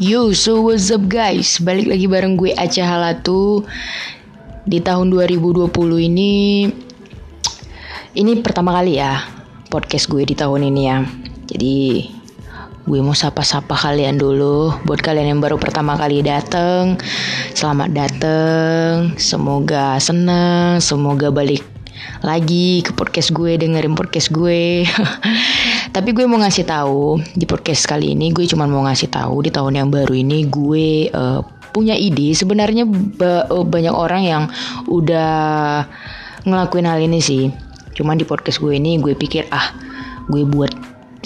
Yo, so what's up guys? Balik lagi bareng gue Aca Halatu. Di tahun 2020 ini Ini pertama kali ya Podcast gue di tahun ini ya. Jadi Gue mau sapa-sapa kalian dulu. Buat kalian yang baru pertama kali dateng Selamat dateng. Semoga seneng Semoga balik lagi ke podcast gue dengerin podcast gue tapi gue mau ngasih tahu di podcast kali ini gue cuma mau ngasih tahu di tahun yang baru ini gue uh, punya ide. Sebenarnya ba uh, banyak orang yang udah ngelakuin hal ini sih. Cuman di podcast gue ini gue pikir ah gue buat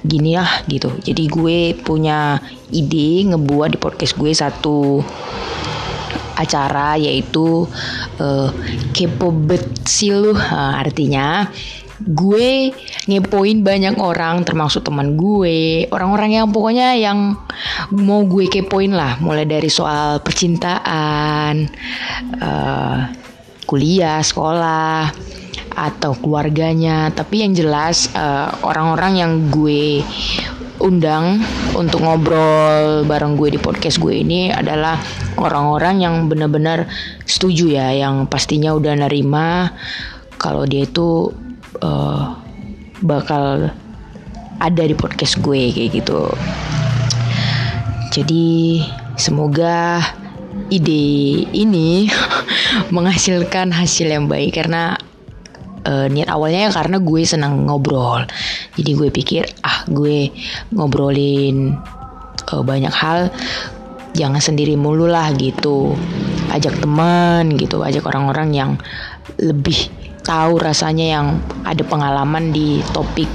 gini lah gitu. Jadi gue punya ide ngebuat di podcast gue satu acara yaitu uh, kepo betsil uh, artinya gue ngepoin banyak orang termasuk teman gue orang-orang yang pokoknya yang mau gue kepoin lah. Mulai dari soal percintaan uh, kuliah sekolah atau keluarganya. Tapi yang jelas orang-orang uh, yang gue undang untuk ngobrol bareng gue di podcast gue ini adalah orang-orang yang benar-benar setuju ya, yang pastinya udah nerima kalau dia itu uh, bakal ada di podcast gue kayak gitu. Jadi semoga ide ini menghasilkan hasil yang baik karena uh, niat awalnya ya karena gue senang ngobrol jadi gue pikir ah gue ngobrolin uh, banyak hal jangan sendiri mulu lah gitu ajak teman gitu ajak orang-orang yang lebih tahu rasanya yang ada pengalaman di topik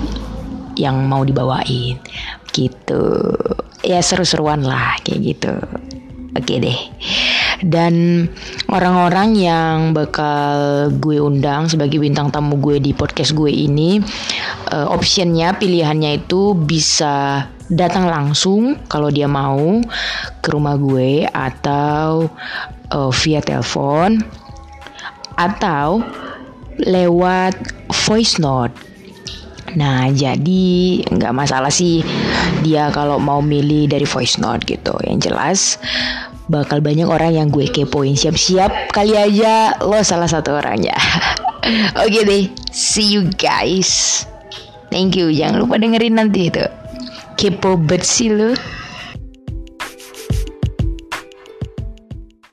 yang mau dibawain. Gitu. Ya seru-seruan lah kayak gitu. Oke deh dan orang-orang yang bakal gue undang sebagai bintang tamu gue di podcast gue ini uh, optionnya pilihannya itu bisa datang langsung kalau dia mau ke rumah gue atau uh, via telepon atau lewat voice note Nah, jadi nggak masalah sih dia kalau mau milih dari voice note gitu. Yang jelas bakal banyak orang yang gue kepoin. Siap-siap kali aja lo salah satu orangnya. Oke okay deh, see you guys. Thank you, jangan lupa dengerin nanti itu. Kepo bet sih lo.